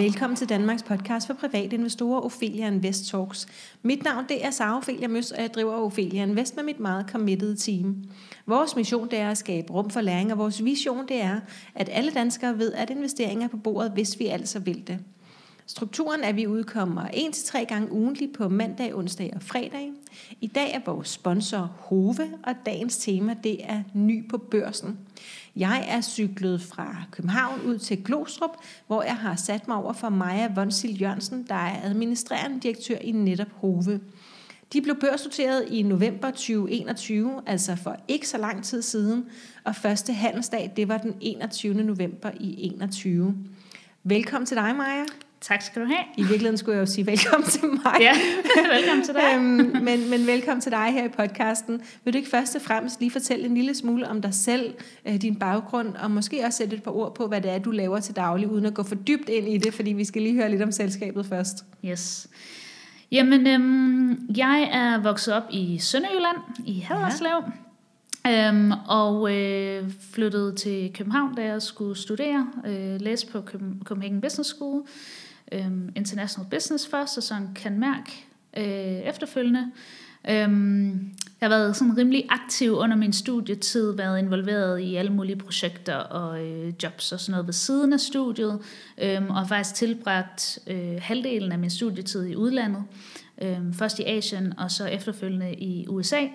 Velkommen til Danmarks podcast for private investorer, Ophelia Invest Talks. Mit navn det er Sara Ophelia Møs, og jeg driver Ophelia Invest med mit meget committed team. Vores mission det er at skabe rum for læring, og vores vision det er, at alle danskere ved, at investeringer er på bordet, hvis vi altså vil det. Strukturen er, at vi udkommer 1-3 gange ugentligt på mandag, onsdag og fredag. I dag er vores sponsor Hove, og dagens tema det er ny på børsen. Jeg er cyklet fra København ud til Glostrup, hvor jeg har sat mig over for Maja Vonsil Jørgensen, der er administrerende direktør i netop Hove. De blev børsnoteret i november 2021, altså for ikke så lang tid siden, og første handelsdag det var den 21. november i 21. Velkommen til dig, Maja. Tak skal du have. I virkeligheden skulle jeg jo sige velkommen til mig. Ja, velkommen til dig. øhm, men, men velkommen til dig her i podcasten. Vil du ikke først og fremmest lige fortælle en lille smule om dig selv, øh, din baggrund, og måske også sætte et par ord på, hvad det er, du laver til daglig, uden at gå for dybt ind i det, fordi vi skal lige høre lidt om selskabet først. Yes. Jamen, øhm, jeg er vokset op i Sønderjylland, i Haderslev, ja. øhm, og øh, flyttede til København, da jeg skulle studere, øh, læse på Copenhagen Business School, øhm, International Business først, og så en kan mærke øh, efterfølgende. Øhm, jeg har været sådan rimelig aktiv under min studietid, været involveret i alle mulige projekter og øh, jobs og sådan noget ved siden af studiet, øhm, og har faktisk tilbragt øh, halvdelen af min studietid i udlandet. Øhm, først i Asien, og så efterfølgende i USA.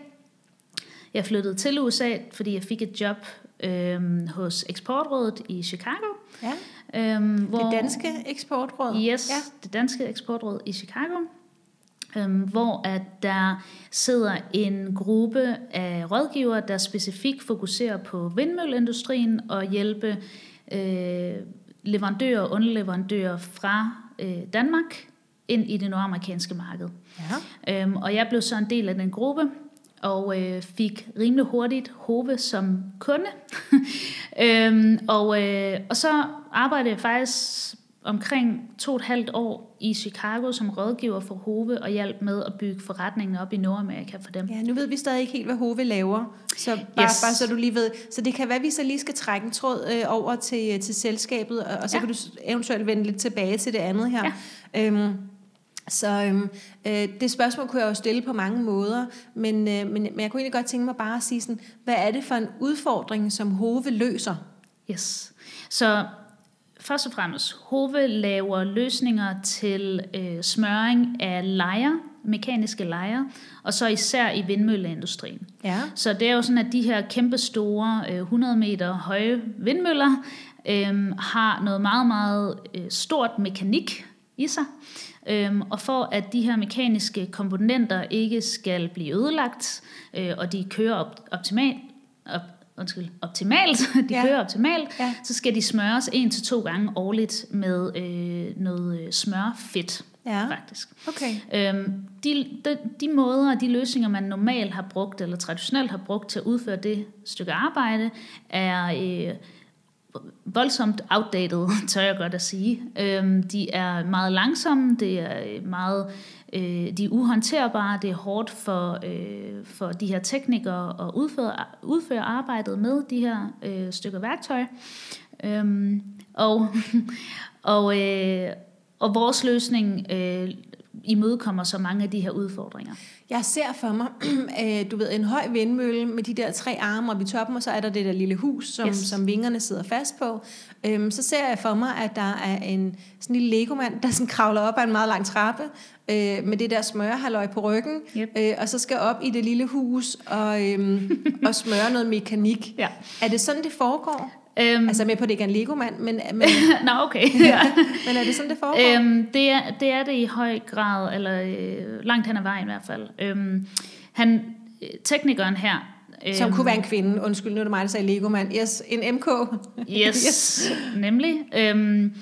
Jeg flyttede til USA, fordi jeg fik et job øhm, hos Eksportrådet i Chicago. Ja. Øhm, hvor, det danske eksportråd? Yes, ja. det danske eksportråd i Chicago. Øhm, hvor at der sidder en gruppe af rådgivere, der specifikt fokuserer på vindmølleindustrien og hjælpe øh, leverandører og underleverandører fra øh, Danmark ind i det nordamerikanske marked. Ja. Øhm, og jeg blev så en del af den gruppe, og øh, fik rimelig hurtigt Hove som kunde. øhm, og, øh, og så arbejdede jeg faktisk omkring to og et halvt år i Chicago som rådgiver for Hove og hjalp med at bygge forretningen op i Nordamerika for dem. Ja, nu ved vi stadig ikke helt, hvad Hove laver, så bare, yes. bare så du lige ved. Så det kan være, at vi så lige skal trække en tråd øh, over til, til selskabet, og, og så ja. kan du eventuelt vende lidt tilbage til det andet her. Ja. Øhm, så øhm, øh, det spørgsmål kunne jeg jo stille på mange måder, men, øh, men, men jeg kunne egentlig godt tænke mig bare at sige sådan, hvad er det for en udfordring, som Hove løser? Yes. Så først og fremmest, Hove laver løsninger til øh, smøring af lejer, mekaniske lejer, og så især i vindmølleindustrien. Ja. Så det er jo sådan, at de her kæmpe store, øh, 100 meter høje vindmøller, øh, har noget meget, meget øh, stort mekanik i sig. Øhm, og for at de her mekaniske komponenter ikke skal blive ødelagt, øh, og de kører op, optimalt, op, undskyld, optimalt, de ja. kører optimalt, ja. så skal de smøres en til to gange årligt med øh, noget øh, smørfedt. Ja. faktisk. Okay. Øhm, de, de, de måder og de løsninger, man normalt har brugt, eller traditionelt har brugt til at udføre det stykke arbejde, er øh, voldsomt outdated, tør jeg godt at sige. Øhm, de er meget langsomme, det er øh, meget, øh, de er uhåndterbare, det er hårdt for, øh, for de her teknikere at udføre, udføre arbejdet med de her øh, stykker værktøj. Øhm, og, og, øh, og vores løsning øh, imødekommer så mange af de her udfordringer. Jeg ser for mig, øh, du ved, en høj vindmølle med de der tre arme op i toppen, og så er der det der lille hus, som, yes. som vingerne sidder fast på. Øhm, så ser jeg for mig, at der er en sådan en lille legomand, der sådan kravler op ad en meget lang trappe, øh, med det der smørhaløj på ryggen, yep. øh, og så skal op i det lille hus og, øhm, og smøre noget mekanik. Ja. Er det sådan, det foregår? Øhm, altså med på, det ikke er en Lego-mand, men... men Nå, okay. ja. men er det sådan, det foregår? Øhm, det, er, det er det i høj grad, eller øh, langt hen ad vejen i hvert fald. Øhm, han, teknikeren her... Øhm, Som kunne være en kvinde. Undskyld, nu er det mig, der sagde Lego-mand. Yes, en MK. yes, yes. nemlig. Øhm,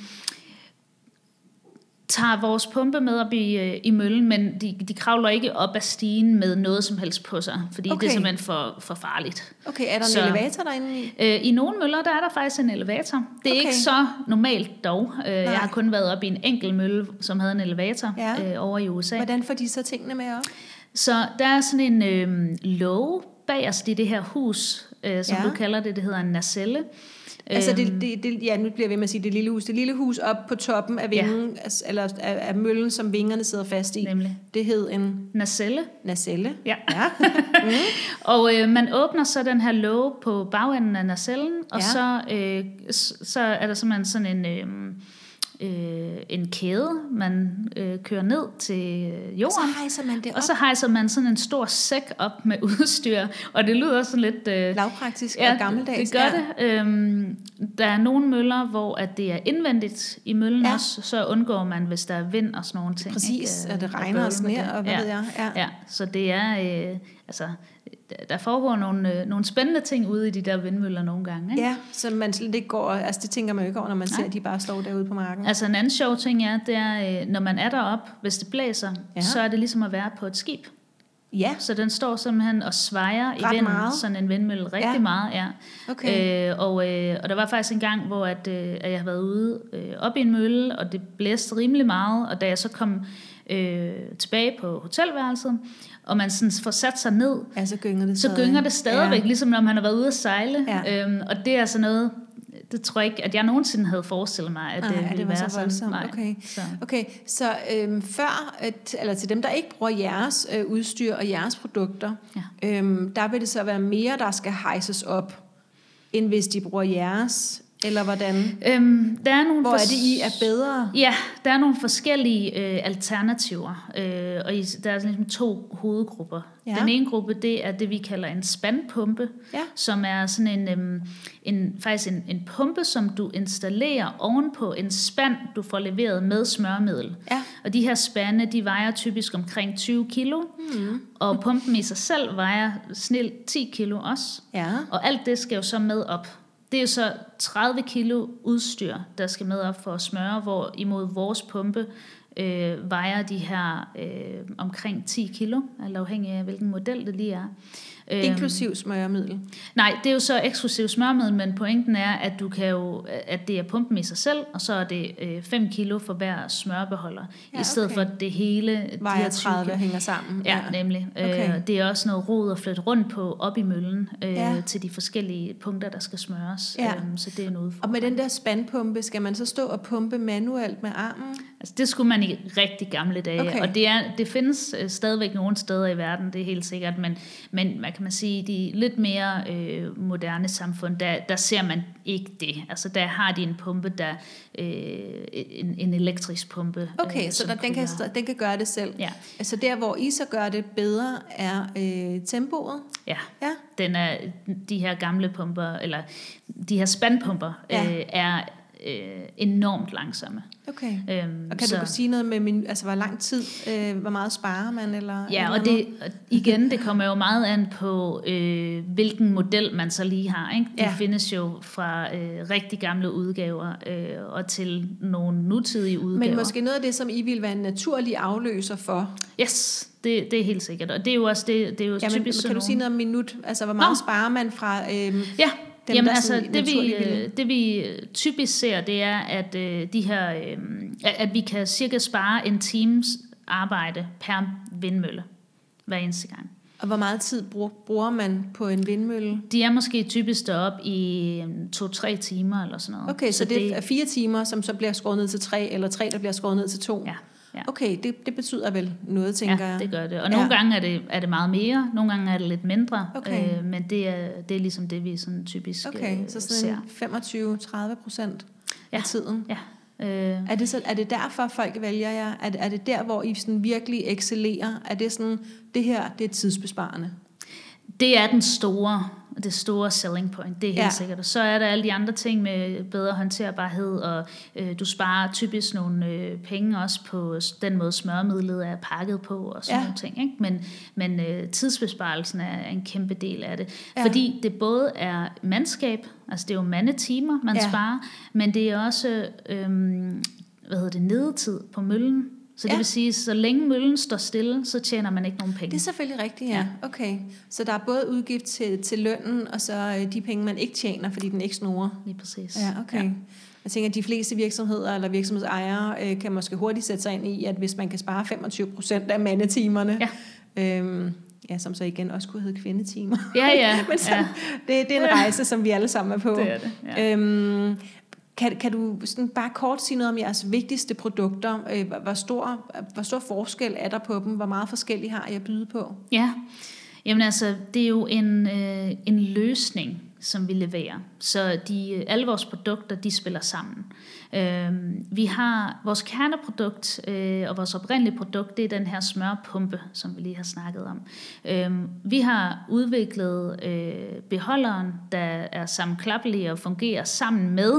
tager vores pumpe med op i, øh, i møllen, men de, de kravler ikke op ad stigen med noget som helst på sig, fordi okay. det er simpelthen for, for farligt. Okay, er der så, en elevator derinde? Øh, I nogle møller, der er der faktisk en elevator. Det er okay. ikke så normalt dog. Øh, jeg har kun været op i en enkelt mølle, som havde en elevator ja. øh, over i USA. Hvordan får de så tingene med op? Så der er sådan en øh, låge bag os i det her hus, øh, som ja. du kalder det, det hedder en nacelle. Altså Øhm, det, det, det, ja, nu bliver ved med at sige det lille hus. Det lille hus op på toppen af vingen, ja. eller af, af møllen, som vingerne sidder fast i. Nemlig. Det hed en Nacelle. nacelle. Ja. Ja. Og øh, man åbner så den her låge på bagenden af nacellen, og Ja. så, øh, så er der simpelthen sådan en, øh, øh, en kæde, man øh, kører ned til øh, Så jorden. hejser man det op. Og så hejser man sådan en stor sæk op med udstyr, og det lyder sådan lidt... Øh, Lavpraktisk og gammeldags. det gør det. Øhm, der er nogle møller, hvor at det er indvendigt i møllen Ja. ja. også, så undgår man, hvis der er vind og sådan nogle ting. Præcis, ikke? og det Øh, regner og sner, det. og hvad ja. ved jeg. Ja. Ja, så det er, øh, altså, der- foregår nogle, øh, nogle spændende ting ude i de der vindmøller nogle gange. Ikke? ja, så man slet ikke går, altså det tænker man jo ikke over, når man Nej. ser, at de bare står derude på marken. Altså en anden sjov ting er, det er, øh, når man er deroppe, hvis det blæser, ja. så er det ligesom at være på et skib. Ja, Så den står simpelthen og svejer i vinden, meget. sådan en vindmølle, rigtig Ja. meget, ja. okay. Øh, og, øh, og der var faktisk en gang, hvor at, øh, at jeg havde været ude øh, op i en mølle, og det blæste rimelig meget, og da jeg så kom øh, tilbage på hotelværelset, og man sådan får sat sig ned, ja, så gynger det så stadig. gynger det stadigvæk, ja. ligesom når man har været ude at sejle. Ja. Øhm, og det er altså noget, det tror jeg ikke, at jeg nogensinde havde forestillet mig, at Nej, det ville det var være så voldsomt. sådan. Okay. Så. Okay, så øhm, før, at, eller til dem, der ikke bruger jeres øh, udstyr og jeres produkter, Ja. øhm, der vil det så være mere, der skal hejses op, end hvis de bruger jeres, eller hvordan? Øhm, der er nogle Hvor er det, I er bedre? Ja, der er nogle forskellige øh, alternativer, øh, og i, der er ligesom to hovedgrupper. Ja. Den ene gruppe, det er det, vi kalder en spandpumpe, Ja. som er sådan en, øhm, en faktisk en, en pumpe, som du installerer ovenpå en spand, du får leveret med smørmiddel. Ja. Og de her spande, de vejer typisk omkring 20 kilo, mm. og pumpen i sig selv vejer snilt 10 kilo også. Ja. Og alt det skal jo så med op. Det er så 30 kilo udstyr, der skal med op for at smøre, hvor imod vores pumpe øh, vejer de her øh, omkring 10 kilo, alt afhængig af hvilken model det lige er. Øhm, Inklusiv smøremiddel. Nej, det er jo så eksklusiv smørmiddel, men pointen er, at du kan jo, at det er pumpen i sig selv, og så er det 5 kilo for hver smørbeholder, Ja, ja, i stedet okay. for det hele, de Vejer 20 30 kilo. hænger sammen. Ja, nemlig. Okay. Øh, det er også noget rod at flytte rundt på op i møllen øh, Ja. ja. til de forskellige punkter, der skal smøres. Ja. Øhm, så det er en Og udfordring. med den der spandpumpe, skal man så stå og pumpe manuelt med armen? Altså, det skulle man i rigtig gamle dage, Okay. og det, er, det findes øh, stadigvæk nogle steder i verden, det er helt sikkert, men, men man kan man sige, de lidt mere øh, moderne samfund, der, der ser man ikke det. Altså der har de en pumpe, der øh, en, en elektrisk pumpe. Okay, øh, så der, den, kan, kører. den kan gøre det selv. Ja, Altså der, hvor I så gør det bedre, er øh, tempoet. ja. Ja. Den er, de her gamle pumper, eller de her spandpumper, ja. øh, er øh, enormt langsomme. Okay. Øhm, Og kan så, du sige noget med, min, altså hvor lang tid, øh, hvor meget sparer man? Eller, Ja, eller og det, og igen, det kommer jo meget an på, øh, hvilken model man så lige har. Ikke? De Ja. ja. findes jo fra øh, rigtig gamle udgaver øh, og til nogle nutidige udgaver. Men måske noget af det, som I vil være en naturlig afløser for. Yes, det, det er helt sikkert. Og det er jo også det, det er jo Jamen, typisk kan sådan du sige noget om minut? Altså hvor meget Nå. sparer man fra... Øh, Ja, Dem, Jamen der altså, det vi, øh, det vi øh, typisk ser, det er, at øh, de her, øh, at- vi kan cirka spare en times arbejde per vindmølle hver eneste gang. og hvor meget tid bruger, man på en vindmølle? De er måske typisk deroppe i øh, to-tre timer eller sådan noget. Okay, så, så det er fire timer, som så bliver skåret ned til tre, eller tre, der bliver skåret ned til to. Ja, ja. Okay, det, det betyder vel noget, tænker ja, jeg. det gør det. Og Ja. nogle gange er det, er det meget mere, nogle gange er det lidt mindre, Okay. øh, men det er, det er ligesom det, vi sådan typisk Okay, øh, så sådan ser. 25-30 procent Ja. af tiden. Ja, øh, Er det, så, er det derfor, folk vælger jer? Er, det- er det der, hvor I sådan virkelig excellerer? Er det sådan, det her, det er tidsbesparende? Det er den store, det store selling point, det er helt Ja. sikkert. Og så er der alle de andre ting med bedre håndterbarhed, og øh, du sparer typisk nogle øh, penge også på den måde smørmidlet er pakket på, og sådan Ja. nogle ting. Ikke? Men, men øh, tidsbesparelsen er en kæmpe del af det. Ja. Fordi det både er mandskab, altså det er jo mandetimer, man ja. sparer, men det er også, øh, hvad hedder det, nedetid på møllen. Så det Ja. vil sige, så længe møllen står stille, så tjener man ikke nogen penge. Det er selvfølgelig rigtigt, ja. Ja. Okay. Så der er både udgift til, til lønnen, og så øh, de penge, man ikke tjener, fordi den ikke snurrer. Lige præcis. Ja, okay. Ja. Jeg tænker, at de fleste virksomheder eller virksomhedsejere øh, kan måske hurtigt sætte sig ind i, at hvis man kan spare 25 procent af mandetimerne, Ja. øhm, Ja, som så igen også kunne hedde kvindetimer. Ja, ja. Men så, ja. det, det er en rejse, som vi alle sammen er på. Det er det, ja. Øhm, kan, kan du sådan bare kort sige noget om jeres vigtigste produkter? Øh, hvor- stor, hvor stor forskel er der på dem? Hvor meget forskellige har jeg at byde på? Ja, jamen altså, det er jo en, øh, en løsning, som vi leverer. Så de, alle vores produkter, de spiller sammen. Øh, vi har vores kerneprodukt øh, og vores oprindelige produkt, det er den her smørpumpe, som vi lige har snakket om. Øhm, vi har udviklet øh, beholderen, der er sammenklappelig og fungerer sammen med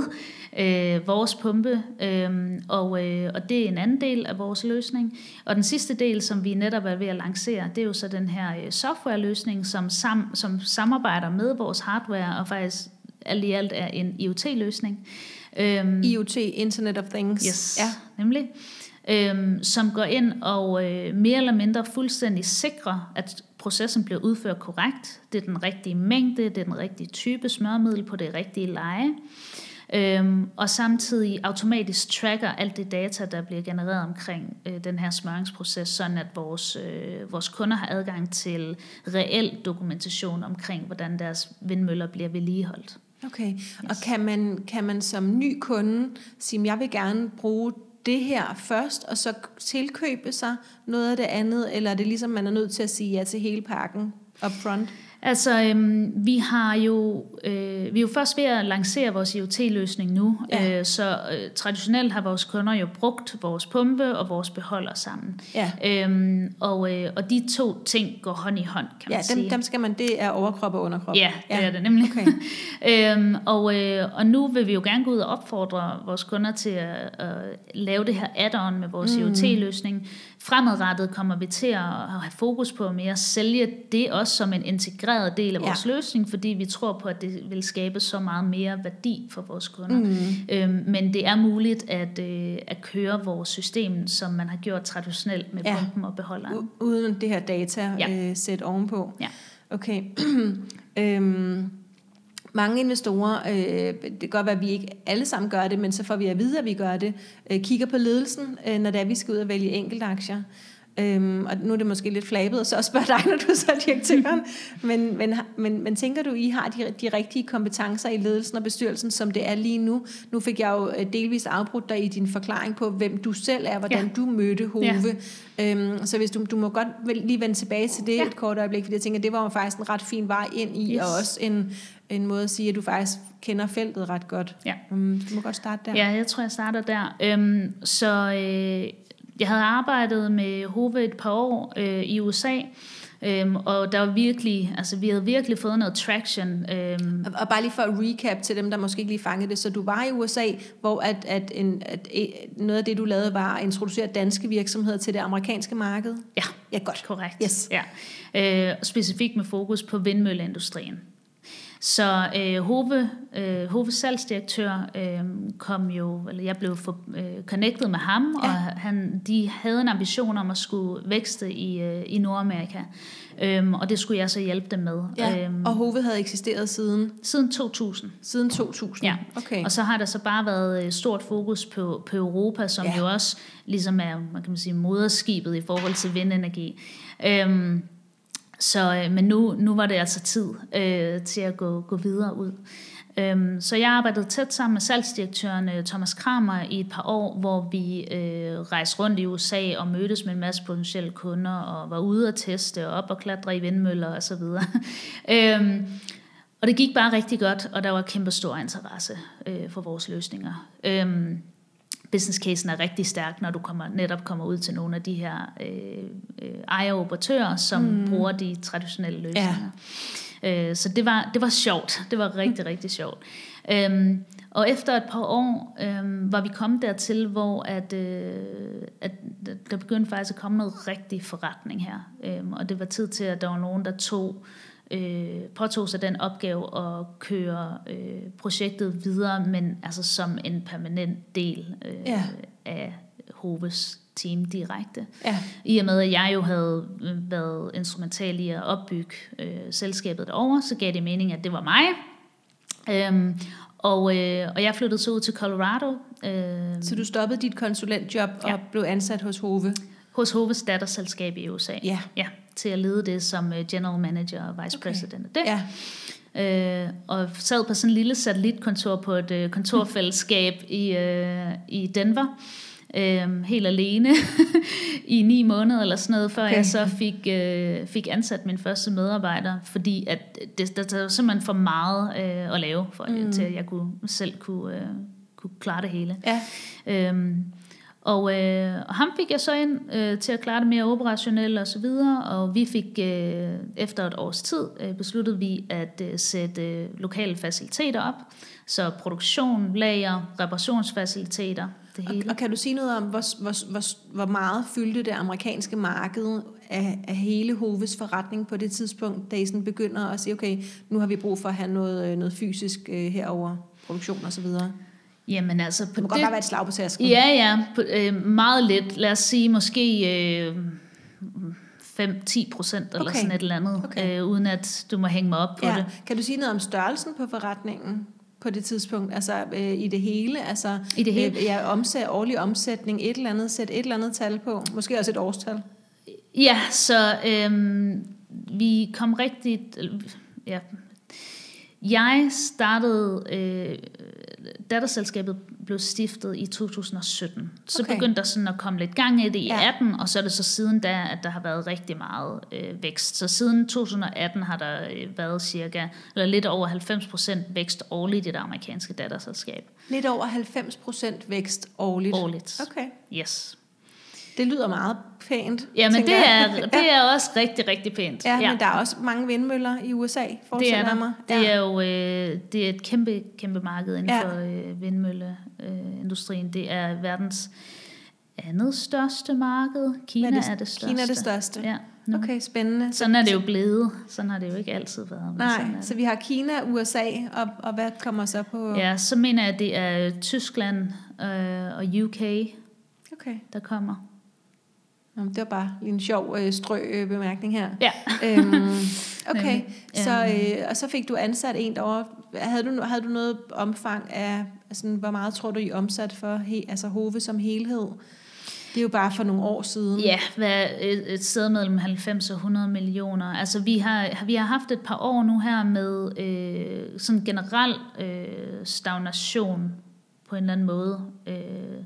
øh, vores pumpe, øhm, og, øh, og det er en anden del af vores løsning. Og den sidste del, som vi netop er ved at lancere, det er jo så den her øh, softwareløsning, som, sam, som samarbejder med vores hardware, og faktisk alt i alt er en IoT-løsning. Øhm, IoT, Internet of Things. Yes, Ja. nemlig. Øhm, som går ind og øh, mere eller mindre fuldstændig sikrer, at processen bliver udført korrekt. Det er den rigtige mængde, det er den rigtige type smørmiddel på det rigtige leje. Øhm, og samtidig automatisk tracker alt det data, der bliver genereret omkring øh, den her smøringsproces, sådan at vores, øh, vores kunder har adgang til reel dokumentation omkring, hvordan deres vindmøller bliver vedligeholdt. Okay, yes. og kan man, kan man som ny kunde sige, jeg vil gerne bruge det her først, og så tilkøbe sig noget af det andet, eller er det ligesom, man er nødt til at sige ja til hele pakken upfront? Altså, øhm, vi har jo, øh, vi er jo først ved at lancere vores IoT-løsning nu, Ja. øh, så øh, traditionelt har vores kunder jo brugt vores pumpe og vores beholder sammen. Ja. Øhm, og, øh, og de to ting går hånd i hånd, kan man Ja, sige. dem, dem skal man, det er overkrop og underkrop. Ja, det er det nemlig. Okay. øhm, og, øh, og nu vil vi jo gerne gå ud og opfordre vores kunder til at, at lave det her add-on med vores mm. IoT-løsning. Fremadrettet kommer vi til at have fokus på mere at sælge det også som en integreret del af Ja. vores løsning, fordi vi tror på, at det vil skabe så meget mere værdi for vores kunder. Mm. Øhm, men det er muligt at, øh, at køre vores system, som man har gjort traditionelt med Ja. ja. pumpen og beholderen. U- uden det her data Ja. øh, sæt ovenpå. Ja. Okay. øhm, mange investorer, øh, det kan godt være, at vi ikke alle sammen gør det, men så får vi at vide, at vi gør det, øh, kigger på ledelsen, øh, når det er, vi skal ud og vælge enkeltaktier. Øhm, og nu er det måske lidt flabet, og så også spørge dig, når du så er direktøren. men, men, men, men tænker du, I har de, de rigtige kompetencer i ledelsen og bestyrelsen, som det er lige nu? Nu fik jeg jo øh, delvist afbrudt dig i din forklaring på, hvem du selv er, hvordan Ja. du mødte Hove. Øhm, så hvis du, du må godt lige vende tilbage til det Ja. et kort øjeblik, fordi jeg tænker, det var jo faktisk en ret fin vej ind i, Yes. og også en, en måde at sige, at du faktisk kender feltet ret godt. Ja. Um, du må godt starte der. Ja, jeg tror, jeg starter der. Øhm, så øh, jeg havde arbejdet med Hove et par år øh, i USA, øhm, og der var virkelig, altså vi havde virkelig fået noget traction. Øhm, Og- Og bare lige for at recap til dem, der måske ikke lige fangede det. Så du var i USA, hvor at, at, en, at eh, noget af det, du lavede, var at introducere danske virksomheder til det amerikanske marked? ja, Ja, godt. korrekt. Yes. Ja. Øh, specifikt med fokus på vindmølleindustrien. Så øh, Hove, øh, Hoves salgsdirektør øh, kom jo, eller jeg blev for, øh, connected med ham, Ja. og han, de havde en ambition om at skulle vækste i, øh, i Nordamerika. Øhm, og det skulle jeg så hjælpe dem med. Ja. Øhm, Og Hove havde eksisteret siden, siden 2000. siden 2000? Ja. Okay. Og så har der så bare været øh, stort fokus på, på Europa, som Ja. ja. jo også ligesom er, man kan man sige, moderskibet i forhold til vindenergi. Øhm, så, øh, men nu, nu var det altså tid øh, til at gå, gå videre ud. Øhm, så jeg arbejdede tæt sammen med salgsdirektøren øh, Thomas Kramer i et par år, hvor vi øh, rejste rundt i USA og mødtes med en masse potentielle kunder og var ude at teste og op og klatre i vindmøller og så videre. øhm, og det gik bare rigtig godt, og der var kæmpe stor interesse øh, for vores løsninger. Øhm, business casen er rigtig stærk, når du kommer, netop kommer ud til nogle af de her øh, øh, ejeroperatører, som mm. bruger de traditionelle løsninger. Ja. Øh, så det var, det var sjovt. Det var rigtig, rigtig sjovt. Øhm, og efter et par år øhm, var vi kommet dertil, hvor at, øh, at der begyndte faktisk at komme noget rigtig forretning her. Øhm, og det var tid til, at der var nogen, der tog øh, påtog sig den opgave at køre øh, projektet videre, men altså som en permanent del øh, Ja. af Hoves team direkte. Ja. I og med, at jeg jo havde øh, været instrumental i at opbygge øh, selskabet derovre, så gav det mening, at det var mig. Øhm, og, øh, og jeg flyttede så ud til Colorado øh, Så du stoppede dit konsulentjob og Ja. blev ansat hos Hove? hos Hoves datterselskab i USA. Ja. ja. Til at lede det som øh, general manager og vice Okay. president af det. Ja. Øh, og sad på sådan en lille satellitkontor på et øh, kontorfællesskab i, øh, i Denver. Øh, helt alene i ni måneder eller sådan noget, før Okay. jeg så fik, øh, fik ansat min første medarbejder, fordi at det, der, der var simpelthen for meget øh, at lave, for, mm. til at jeg kunne, selv kunne, øh, kunne klare det hele. Ja. Øhm, og, øh, og ham fik jeg så ind øh, til at klare det mere operationelt og så videre, og vi fik øh, efter et års tid øh, besluttede vi at øh, sætte øh, lokale faciliteter op, så produktion, lager, reparationsfaciliteter, det hele. Og kan du sige noget om, hvor, hvor, hvor, hvor meget fyldte det amerikanske marked af, af hele Hoves forretning på det tidspunkt, da I sådan begynder at sige, okay, nu har vi brug for at have noget, øh, noget fysisk øh, herover produktion og så videre. Jamen altså, Det på må godt bare være et slag på tasken. Ja, ja, på, øh, meget lidt. Lad os sige måske øh, 5-10 procent eller Okay. sådan et eller andet, Okay. øh, uden at du må hænge mig op på Ja. det. Kan du sige noget om størrelsen på forretningen på det tidspunkt? Altså øh, i det hele? Altså, I det hele? Øh, ja, omsæt, årlig omsætning, et eller andet, sæt et eller andet tal på. Måske også et årstal. Ja, så øhm, vi kom rigtig... Ja. Jeg startede... Øh, datterselskabet blev stiftet i 2017. Så Okay. begyndte der sådan at komme lidt gang i det i Ja. ja. 18, og så er det så siden da, at der har været rigtig meget øh, vækst. Så siden 2018 har der øh, været cirka, eller lidt over 90% vækst årligt i det amerikanske datterselskab. Lidt over 90 procent vækst årligt. Årligt. Okay. Yes. Det lyder meget pænt. Jamen tænker det jeg. er, det er også rigtig, rigtig pænt. Ja, ja, men der er også mange vindmøller i USA, Det forestiller er jeg der. mig. Det ja. er jo øh, det er et kæmpe, kæmpe marked inden Ja. ja. for øh, vindmølleindustrien. det er verdens andet største marked. Kina Hvad er det, er det største. Kina er det største. Ja, nu. Okay, spændende. Sådan er det jo blevet. Sådan har det jo ikke altid været. men Nej, er så det. vi har Kina, USA, og, og hvad kommer så på? Ja, så mener jeg, at det er Tyskland øh, og UK, Okay. der kommer. Nå, det var bare lige en sjov øh, strø øh, bemærkning her. Ja. øhm, okay, så, øh, og så fik du ansat en derovre. Havde du, havde du noget omfang af, altså, hvor meget tror du, I omsat for he, altså Hove som helhed? Det er jo bare for nogle år siden. Ja, hvad, et, et sted mellem 90 og 100 millioner. Altså vi har, vi har haft et par år nu her med øh, sådan generel øh, stagnation på en eller anden måde øh,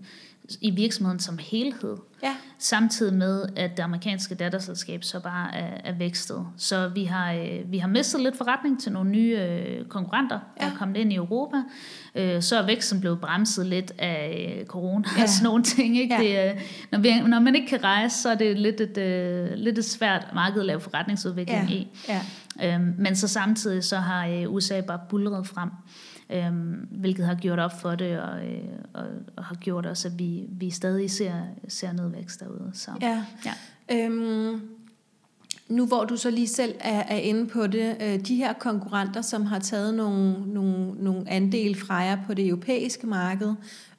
i virksomheden som helhed. Ja. Samtidig med, at det amerikanske datterselskab så bare er, er vækstet. Så vi har, øh, vi har mistet lidt forretning til nogle nye øh, konkurrenter, der Ja. er kommet ind i Europa. Øh, så er væksten blevet bremset lidt af øh, corona Ja. og sådan nogle ting. Ikke? Ja. Det, øh, når, vi, når man ikke kan rejse, så er det lidt et, øh, lidt et svært marked at lave forretningsudvikling Ja. i. ja. Øhm, men så samtidig så har øh, USA bare bulret frem, øhm, hvilket har gjort op for det, og, øh, og, og har gjort også, at vi, vi stadig ser, ser nedvækst derude. Så. ja. Ja. Øhm, nu hvor du så lige selv er, er inde på det, øh, de her konkurrenter, som har taget nogle, nogle, nogle andel fra jer på det europæiske marked,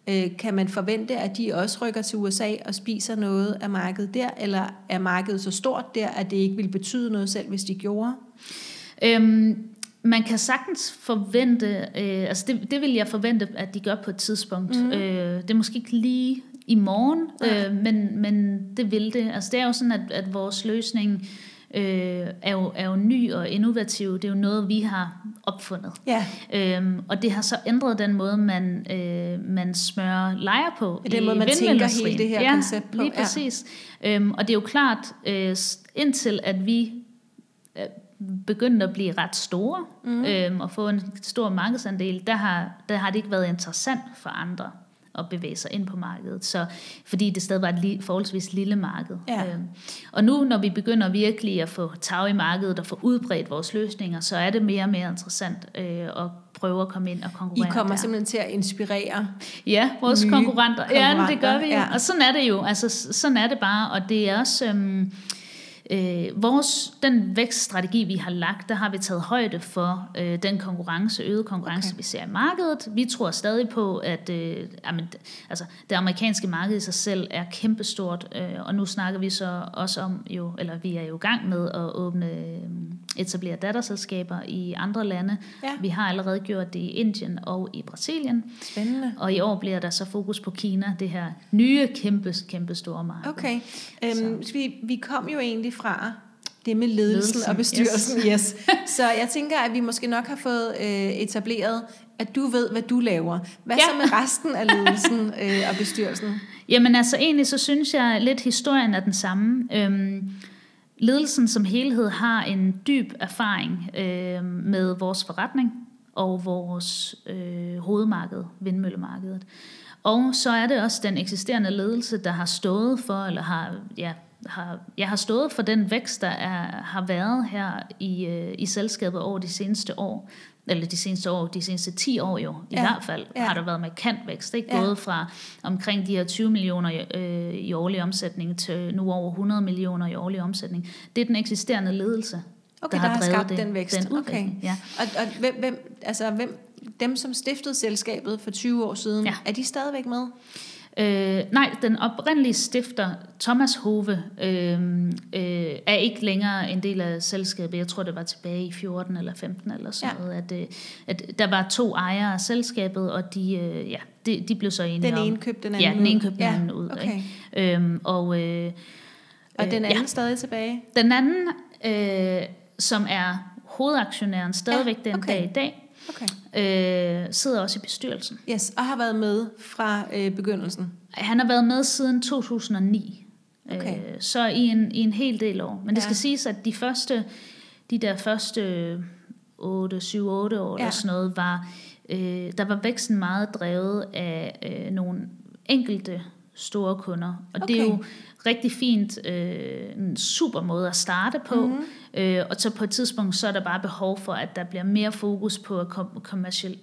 øh, kan man forvente, at de også rykker til USA og spiser noget af markedet der, eller er markedet så stort der, at det ikke vil betyde noget selv, hvis de gjorde? Øhm, man kan sagtens forvente, øh, altså det, det vil jeg forvente, at de gør på et tidspunkt. Mm. Øh, det er måske ikke lige i morgen, øh, men, men det vil det. Altså det er jo sådan, at, at vores løsning øh, er, jo, er jo ny og innovativ. Det er jo noget, vi har opfundet. Ja, Øhm, og det har så ændret den måde, man, øh, man smører lejer på. Ja, den i måde, man tænker hele det her ja, koncept på, lige ja. præcis. Øhm, og det er jo klart, øh, indtil at vi begyndte at blive ret store mm. øhm, og få en stor markedsandel, der har, der har det ikke været interessant for andre at bevæge sig ind på markedet. Så, fordi det stadig var et li- forholdsvis lille marked. Ja. Øhm, og nu, når vi begynder virkelig at få tag i markedet og få udbredt vores løsninger, så er det mere og mere interessant øh, at prøve at komme ind og I konkurrere kommer der. simpelthen til at inspirere. Ja, vores Nye konkurrenter. Ja, det gør vi jo. konkurrenter, ja. Og sådan er det jo. Altså, sådan er det bare. Og det er også... Øhm, Øh, vores, den vækststrategi, vi har lagt, der har vi taget højde for øh, den konkurrence, øget konkurrence, Okay. vi ser i markedet. Vi tror stadig på, at øh, jamen, altså, det amerikanske marked i sig selv er kæmpestort, øh, og nu snakker vi så også om, jo, eller vi er jo i gang med at åbne, øh, etablere datterselskaber i andre lande. Ja. Vi har allerede gjort det i Indien og i Brasilien, Spændende. og i år bliver der så fokus på Kina, det her nye, kæmpe, kæmpe store marked. Okay. Øhm, vi, vi kom jo egentlig fra Det med ledelsen, Ledelsen, og bestyrelsen, yes. yes. Så jeg tænker, at vi måske nok har fået øh, etableret, at du ved, hvad du laver. Hvad ja. Ja. så med resten af ledelsen øh, og bestyrelsen? Jamen altså egentlig så synes jeg lidt historien er den samme. Øhm, ledelsen som helhed har en dyb erfaring øh, med vores forretning og vores øh, hovedmarked, vindmøllemarkedet. Og så er det også den eksisterende ledelse, der har stået for, eller har, ja, har, jeg har stået for den vækst, der er, har været her i, øh, i selskabet over de seneste år. Eller de seneste år, de seneste 10 år jo, i Ja, hvert fald, ja. har der været markant vækst. Ikke? Ja. Gået fra omkring de her 20 millioner øh, i årlig omsætning til nu over 100 millioner i årlig omsætning. Det er den eksisterende ledelse, Okay, der, der har, har skabt det, den vækst. den okay. Ja. Og, og hvem, hvem, altså, hvem, dem, som stiftede selskabet for 20 år siden, Ja. er de stadigvæk med? Øh, nej, den oprindelige stifter, Thomas Hove, øh, øh, er ikke længere en del af selskabet. Jeg tror, det var tilbage i 14 eller 15 eller sådan Ja. noget, at, øh, at der var to ejere af selskabet, og de, øh, ja, de, de blev så enige Den om... ene købte den anden Ja, den ene ud. købte den Ja, anden ud. okay. Ikke? Øhm, og øh, Og øh, den anden ja. stadig tilbage? Den anden, øh, som er hovedaktionæren stadigvæk Ja, den okay. dag i dag, Okay. øh, sidder også i bestyrelsen. Yes, og har været med fra øh, begyndelsen. Han har været med siden 2009, Okay. øh, så i en, i en hel del år. Men det Ja. skal siges, at de første, de der første 8, 7, 8 år Ja. eller sådan noget, var, øh, der var væksten meget drevet af øh, nogle enkelte store kunder. Og okay. det er jo rigtig fint, øh, en super måde at starte på. Mhm. Mm-hmm. Øh, og så på et tidspunkt, så er der bare behov for, at der bliver mere fokus på at kom- commercial,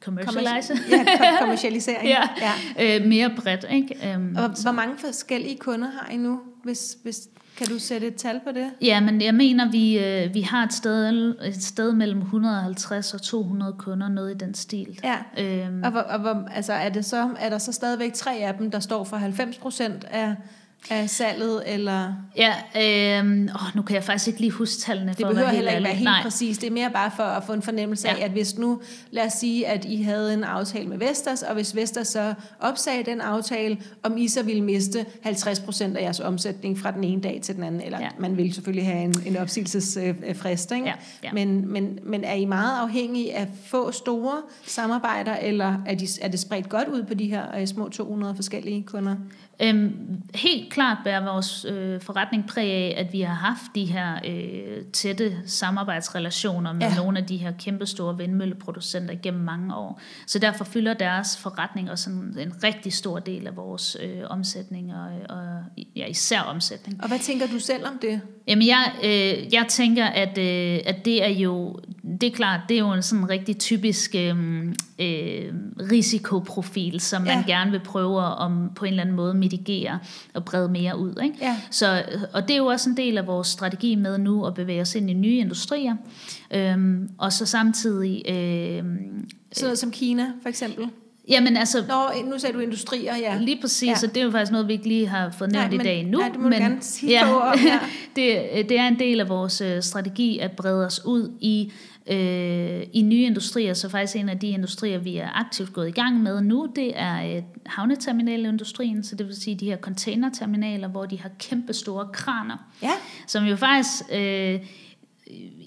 commercialize. Ja, kom- kommercialisering. ja, ja. Øh, mere bredt, ikke? Øhm, Og hvor mange forskellige kunder har I nu? Hvis, hvis, kan du sætte et tal på det? Ja, men jeg mener, vi, øh, vi har et sted, et sted mellem 150 og 200 kunder, noget i den stil. Ja. Øhm, Og hvor, og hvor, altså er, det så, er der så stadigvæk tre af dem, der står for 90 procent af, af salget, eller ja, øhm, åh, nu kan jeg faktisk ikke lige huske tallene. det for at behøver være heller ikke være helt Nej. præcis. Det er mere bare for at få en fornemmelse af, Ja. at hvis nu, lad os sige, at I havde en aftale med Vestas, og hvis Vestas så opsagde den aftale, om I så ville miste 50 procent af jeres omsætning fra den ene dag til den anden, eller ja. Ja. man vil selvfølgelig have en, en opsigelsesfrist, ikke? Ja, ja. Men, men, men er I meget afhængige af få store samarbejder, eller er, de, er det spredt godt ud på de her øh, små 200 forskellige kunder? Øhm, helt klart bærer vores øh, forretning præg af, at vi har haft de her øh, tætte samarbejdsrelationer med Ja. nogle af de her kæmpestore vindmølleproducenter gennem mange år. Så derfor fylder deres forretning også en, en rigtig stor del af vores øh, omsætning, og, og ja, især omsætning. Og hvad tænker du selv om det? Jamen jeg, øh, jeg tænker, at, øh, at det er jo, det er klart, det er jo en sådan rigtig typisk øh, øh, risikoprofil, som man Ja. gerne vil prøve at om, på en eller anden måde mitigere og brede mere ud. Ikke? Ja. Så, og det er jo også en del af vores strategi med nu at bevæge os ind i nye industrier, øhm, og så samtidig... Øh, Sådan noget som Kina, for eksempel. Jamen altså, Nå, nu sagde du industrier, ja. Lige præcis, Ja. så det er jo faktisk noget, vi ikke lige har fået Nej, nævnt i men- dag endnu. nej, det må du gerne sige ja, om, ja. det, det er en del af vores øh, strategi at brede os ud i, øh, i nye industrier, så faktisk en af de industrier, vi er aktivt gået i gang med nu, det er øh, havneterminalindustrien, så det vil sige de her containerterminaler, hvor de har kæmpe store kraner, Ja, som jo faktisk... Øh,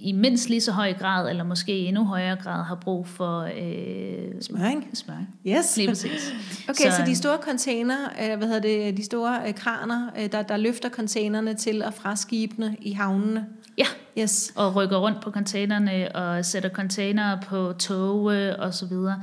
i mindst lige så høj grad, eller måske i endnu højere grad, har brug for øh, smøring. smøring. Yes. Lige præcis. Okay, så, Så, de øhm, store container, øh, hvad hedder det, de store øh, kraner, øh, der, der løfter containerne til og fra skibene i havnene. Ja, Yes. og rykker rundt på containerne og sætter containere på toge og så videre.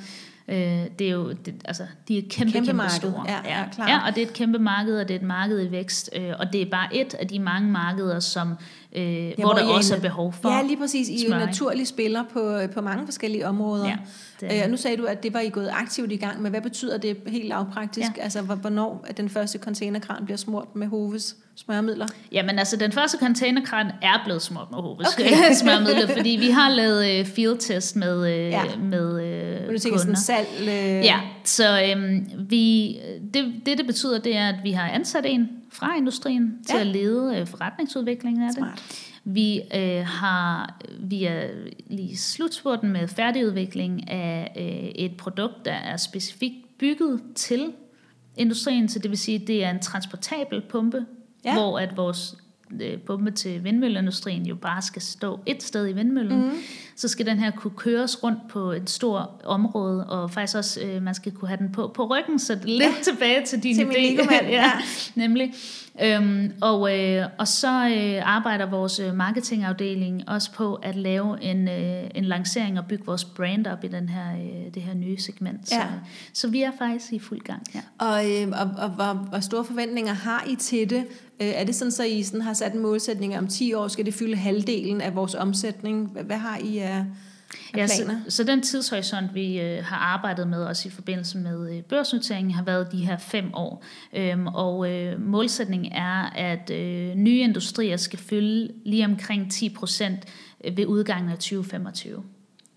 Øh, det er jo, det, altså, de er kæmpe, Kæmpe kæmpe, marked. store. Ja, ja, klart. ja, og det er et kæmpe marked, og det er et marked i vækst, øh, og det er bare et af de mange markeder, som, øh, ja, hvor, hvor der I er også er behov for. Ja, lige præcis. I er jo smøring. naturlige spiller på, på mange forskellige områder. Ja, det Øh, og nu sagde du, at det var I gået aktivt i gang med. Hvad betyder det helt lavpraktisk? Ja. Altså, hvor- hvornår at den første containerkran bliver smurt med Hoves smørmidler? Jamen altså, den første containerkran er blevet smurt med Hoves Okay. smørmidler, fordi vi har lavet øh, field test med, øh, Ja. med øh, Men du tænker sådan kunder. salg? Øh, Ja, så øhm, vi, det, det, det betyder, det er, at vi har ansat en fra industrien til Ja. at lede øh, forretningsudviklingen af det. Smart. Vi øh, har vi er lige slutspurten med færdigudvikling af øh, et produkt, der er specifikt bygget til industrien, så det vil sige, at det er en transportabel pumpe, Ja. hvor at vores pumpe til vindmølleindustrien jo bare skal stå et sted i vindmøllen, mm. så skal den her kunne køres rundt på et stort område, og faktisk også, øh, man skal kunne have den på, på ryggen, så lidt ja. tilbage til din Til idé. Lego-mand, ja, nemlig. Øhm, og, øh, og så øh, arbejder vores øh, marketingafdeling også på at lave en, øh, en lancering og bygge vores brand op i den her, øh, det her nye segment. Så, Ja. så vi er faktisk i fuld gang. Ja. Og, øh, og, og hvor, hvor store forventninger har I til det? Øh, er det sådan, så I sådan har sat en målsætning om 10 år, skal det fylde halvdelen af vores omsætning? Hvad, har I af, af Ja, så, planer? så den tidshorisont, vi øh, har arbejdet med, også i forbindelse med øh, børsnoteringen, har været de her fem år. Øhm, og øh, målsætningen er, at øh, nye industrier skal fylde lige omkring 10 procent ved udgangen af 2025.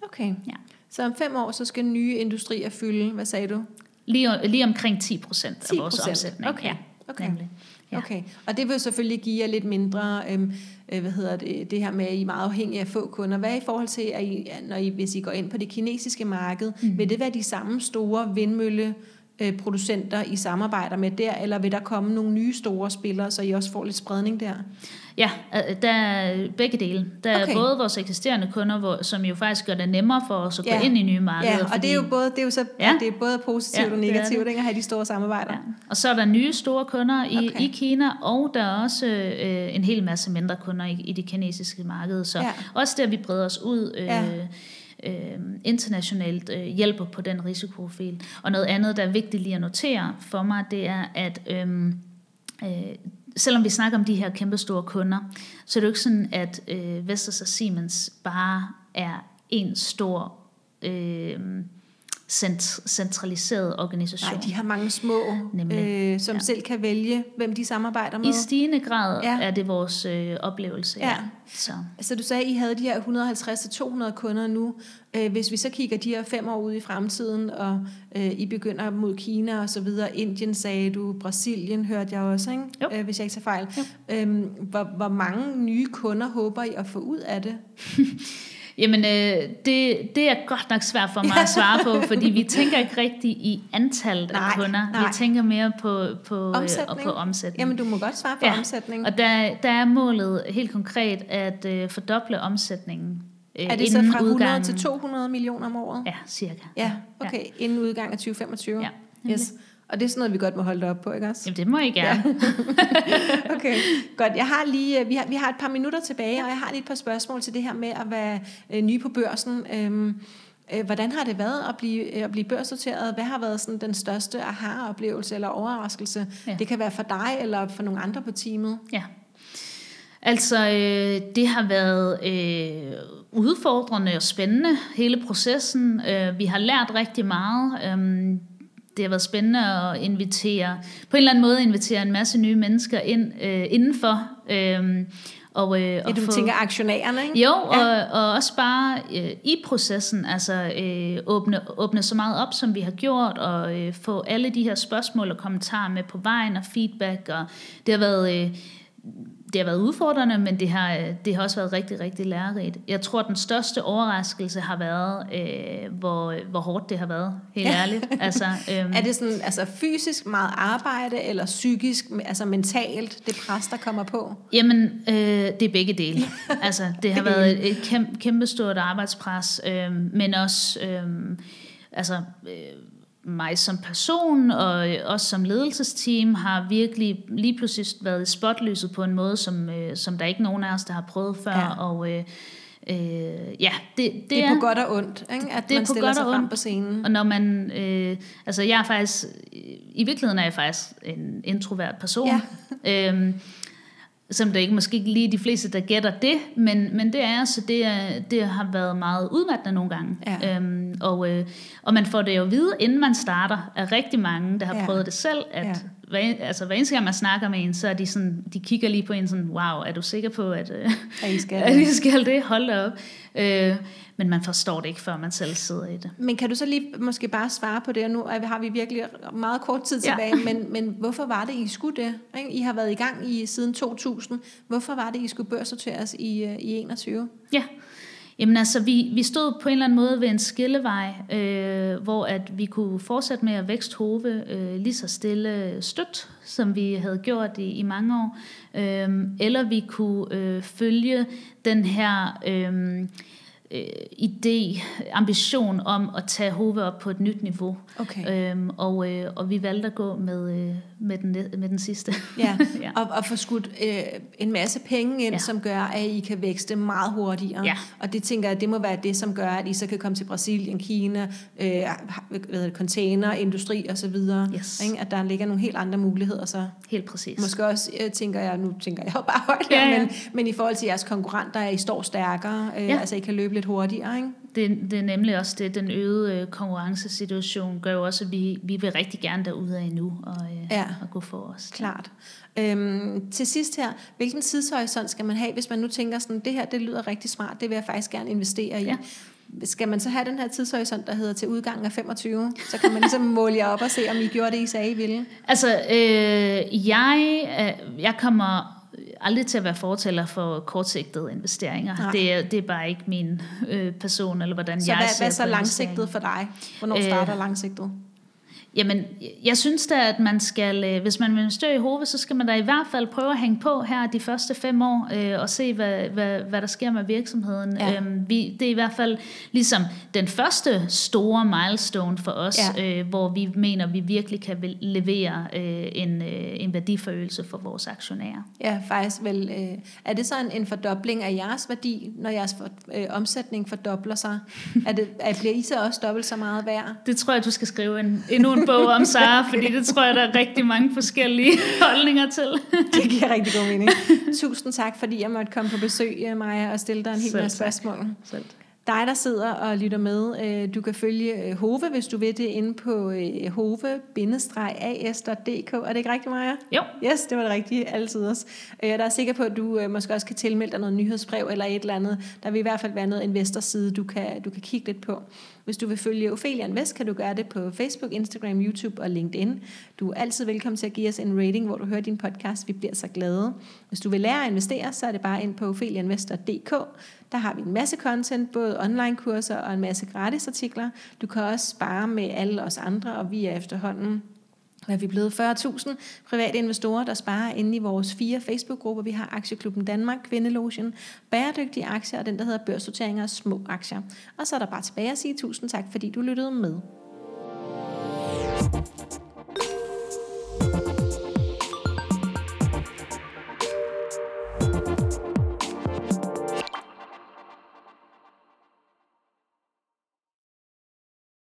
Okay. Ja. Så om fem år, så skal nye industrier fylde, hvad sagde du? Lige, lige omkring 10 procent af 10%? vores omsætning. Okay, Ja, okay. Nemlig. Ja. Okay, og det vil selvfølgelig give jer lidt mindre, øhm, øh, hvad hedder det, det her med, at I er meget afhængige af få kunder. Hvad er i forhold til, at I, når I, hvis I går ind på det kinesiske marked, mm. vil det være de samme store vindmølle øh, producenter, I samarbejder med der, eller vil der komme nogle nye store spillere, så I også får lidt spredning der? Ja, der er begge dele. Der er Okay. både vores eksisterende kunder, hvor, som jo faktisk gør det nemmere for os at gå Ja. ind i nye markeder. Ja, og det er jo både, det er jo så, ja. Det er både positivt Ja, og det negativt, det. ikke, at have de store samarbejder. Ja. Og så er der nye store kunder i, Okay. i Kina, og der er også øh, en hel masse mindre kunder i, i det kinesiske marked. Så ja. også der, vi breder os ud øh, Ja øh, internationalt, øh, hjælper på den risikoprofil. Og noget andet, der er vigtigt lige at notere for mig, det er, at øh, øh, selvom vi snakker om de her kæmpe store kunder, så er det jo ikke sådan, at øh, Vestas og Siemens bare er en stor øh, cent- centraliseret organisation. Nej, de har mange små, Nemlig. øh, som ja. Selv kan vælge, hvem de samarbejder med. I stigende grad Ja. er det vores øh, oplevelse. Ja. Ja. Så. Så du sagde, at I havde de her 150-200 kunder nu. Øh, hvis vi så kigger de her fem år ud i fremtiden, og øh, I begynder mod Kina og så videre, Indien sagde du, Brasilien hørte jeg også, ikke? Jo. Øh, hvis jeg ikke tager fejl. Øhm, hvor, hvor mange nye kunder håber I at få ud af det? Jamen, øh, det, det er godt nok svært for mig at svare på, fordi vi tænker ikke rigtigt i antallet Nej, af kunder. nej. Vi tænker mere på, på, øh, Omsætning? og på omsætning. Jamen, du må godt svare på Ja. omsætning. Og der, der er målet helt konkret at øh, fordoble omsætningen øh, er det så fra 100 udgangen. til 200 millioner om året? Ja, cirka. Ja, okay. Inden udgang af 2025? Ja, Yes. Og det er sådan noget, vi godt må holde op på, ikke også? Jamen, det må I gerne. Okay, godt. Jeg har lige, øh, vi, har, vi har et par minutter tilbage, og jeg har lige et par spørgsmål til det her med at være øh, ny på børsen. Øhm, øh, hvordan har det været at blive, øh, at blive børsnoteret? Hvad har været sådan den største aha-oplevelse eller overraskelse? Ja. Ja. Det kan være for dig eller for nogle andre på teamet. Ja. Altså, øh, det har været øh, udfordrende og spændende, hele processen. Øh, vi har lært rigtig meget. Øh, det har været spændende at invitere, på en eller anden måde invitere en masse nye mennesker ind øh, indenfor. Øh, og, øh, Ja, og du få- tænker aktionærerne, ikke? jo, og, og også bare øh, i processen, altså øh, åbne, åbne så meget op, som vi har gjort, og øh, få alle de her spørgsmål og kommentarer med på vejen og feedback, og det har været... Øh, det har været udfordrende, men det har, øh, det har også været rigtig, rigtig lærerigt. Jeg tror, den største overraskelse har været, øh, hvor, hvor hårdt det har været, helt Ja. ærligt. Altså, øhm, Er det sådan altså fysisk meget arbejde, eller psykisk, altså mentalt, det pres, der kommer på? Jamen, øh, det er begge dele. altså, det har været et, et kæmpe, kæmpestort arbejdspres, øh, men også øh, altså, øh, mig som person og øh, os som ledelsesteam har virkelig lige pludselig været i spotlyset på en måde, som, øh, som der ikke nogen af os, der har prøvet før. Ja. Og øh, øh, ja, det, det, Det er på godt og ondt, ikke? at det er man på stiller godt sig og frem ondt. på scenen. Og når man, øh, altså jeg er faktisk, i virkeligheden er jeg faktisk en introvert person. Ja. øhm, som det ikke måske ikke lige de fleste, der gætter det, men, men det er så det, er, det har været meget udmattende nogle gange. Ja. Øhm, og, øh, og man får det jo at vide, inden man starter, af rigtig mange, der har Ja. ja. prøvet det selv, at Ja. Ja. hver, altså, hver eneste gang man snakker med en, så er de sådan, de kigger lige på en sådan, wow, er du sikker på, at, øh, At I skal, at vi skal det? Hold da op. Øh, men man forstår det ikke, før man selv sidder i det. Men kan du så lige måske bare svare på det, og nu har vi virkelig meget kort tid Ja. tilbage, men, men hvorfor var det, I skulle det? I har været i gang i siden 2000. Hvorfor var det, I skulle børssorteres i, øh, i 21? Ja, Jamen altså, vi, vi stod på en eller anden måde ved en skillevej, øh, hvor at vi kunne fortsætte med at vækst Hove øh, lige så stille stødt, som vi havde gjort i, i mange år. Øh, eller vi kunne øh, følge den her... Øh, øh, idé, ambition om at tage Hove op på et nyt niveau. Okay. Øhm, og, øh, og vi valgte at gå med, øh, med, den, med den sidste. Ja, ja. Og, og få skudt øh, en masse penge ind, ja. som gør, at I kan vækste meget hurtigere. Ja. Og det tænker jeg, det må være det, som gør, at I så kan komme til Brasilien, Kina, øh, hvad det, container, industri og så videre. Yes. Ikke? At der ligger nogle helt andre muligheder så. Helt præcis. Måske også, øh, tænker jeg, nu tænker jeg jo bare højt, Ja, ja. Men, men i forhold til jeres konkurrenter, at I står stærkere, øh, Ja. altså I kan løbe lidt hurtigere, ikke? Det, det er nemlig også det, den øgede øh, konkurrencesituation gør jo også, at vi, vi vil rigtig gerne derud af nu og, øh, Ja. og gå for os. Klart. Øhm, til sidst her, hvilken tidshorisont skal man have, hvis man nu tænker sådan, det her, det lyder rigtig smart, det vil jeg faktisk gerne investere i. Ja. Skal man så have den her tidshorisont, der hedder til udgangen af 25, så kan man ligesom måle jer op og se, om I gjorde det, I sagde, I ville. Altså, øh, jeg, øh, jeg kommer aldrig til at være fortæller for kortsigtede investeringer. Nej. Det er, det er bare ikke min øh, person, eller hvordan Så jeg hvad, ser hvad så på langsigtet for dig? Hvornår Øh, starter langsigtet? Jamen, jeg synes da, at man skal, øh, hvis man vil investere i Hove, så skal man da i hvert fald prøve at hænge på her de første fem år, øh, og se, hvad, hvad, hvad der sker med virksomheden. Ja. Øhm, vi, det er i hvert fald ligesom den første store milestone for os, Ja. øh, hvor vi mener, at vi virkelig kan levere øh, en, øh, en værdiforøgelse for vores aktionærer. Ja, faktisk vel. Øh, er det så en, en fordobling af jeres værdi, når jeres for, øh, omsætning fordobler sig? er det, er, bliver I så også dobbelt så meget værd? Det tror jeg, du skal skrive en, endnu en bog om, Sara, fordi det tror jeg, der er rigtig mange forskellige holdninger til. Det giver rigtig god mening. Tusind tak, fordi jeg måtte komme på besøg, Maja, og stille dig en hel masse spørgsmål. Selv. Dig, der sidder og lytter med, øh, du kan følge øh, Hove, hvis du vil det, inde på øh, hove-as.dk. Er det ikke rigtigt, Maja? Jo, Yes, det var det rigtige, altid også. Der er sikker på, at du måske også kan tilmelde dig noget nyhedsbrev eller et eller andet. Der vil i hvert fald være noget investorside, du kan, du kan kigge lidt på. Hvis du vil følge Ophelia Invest, kan du gøre det på Facebook, Instagram, YouTube og LinkedIn. Du er altid velkommen til at give os en rating, hvor du hører din podcast. Vi bliver så glade. Hvis du vil lære at investere, så er det bare ind på opheliainvestor.dk. Der har vi en masse content, både online-kurser og en masse gratis artikler. Du kan også spare med alle os andre, og vi er efterhånden hvad er vi blevet 40.000 private investorer, der sparer inde i vores fire Facebook-grupper. Vi har Aktieklubben Danmark, Kvindelogen, Bæredygtige Aktier og den, der hedder Børssorteringer og små aktier. Og så er der bare tilbage at sige tusind tak, fordi du lyttede med.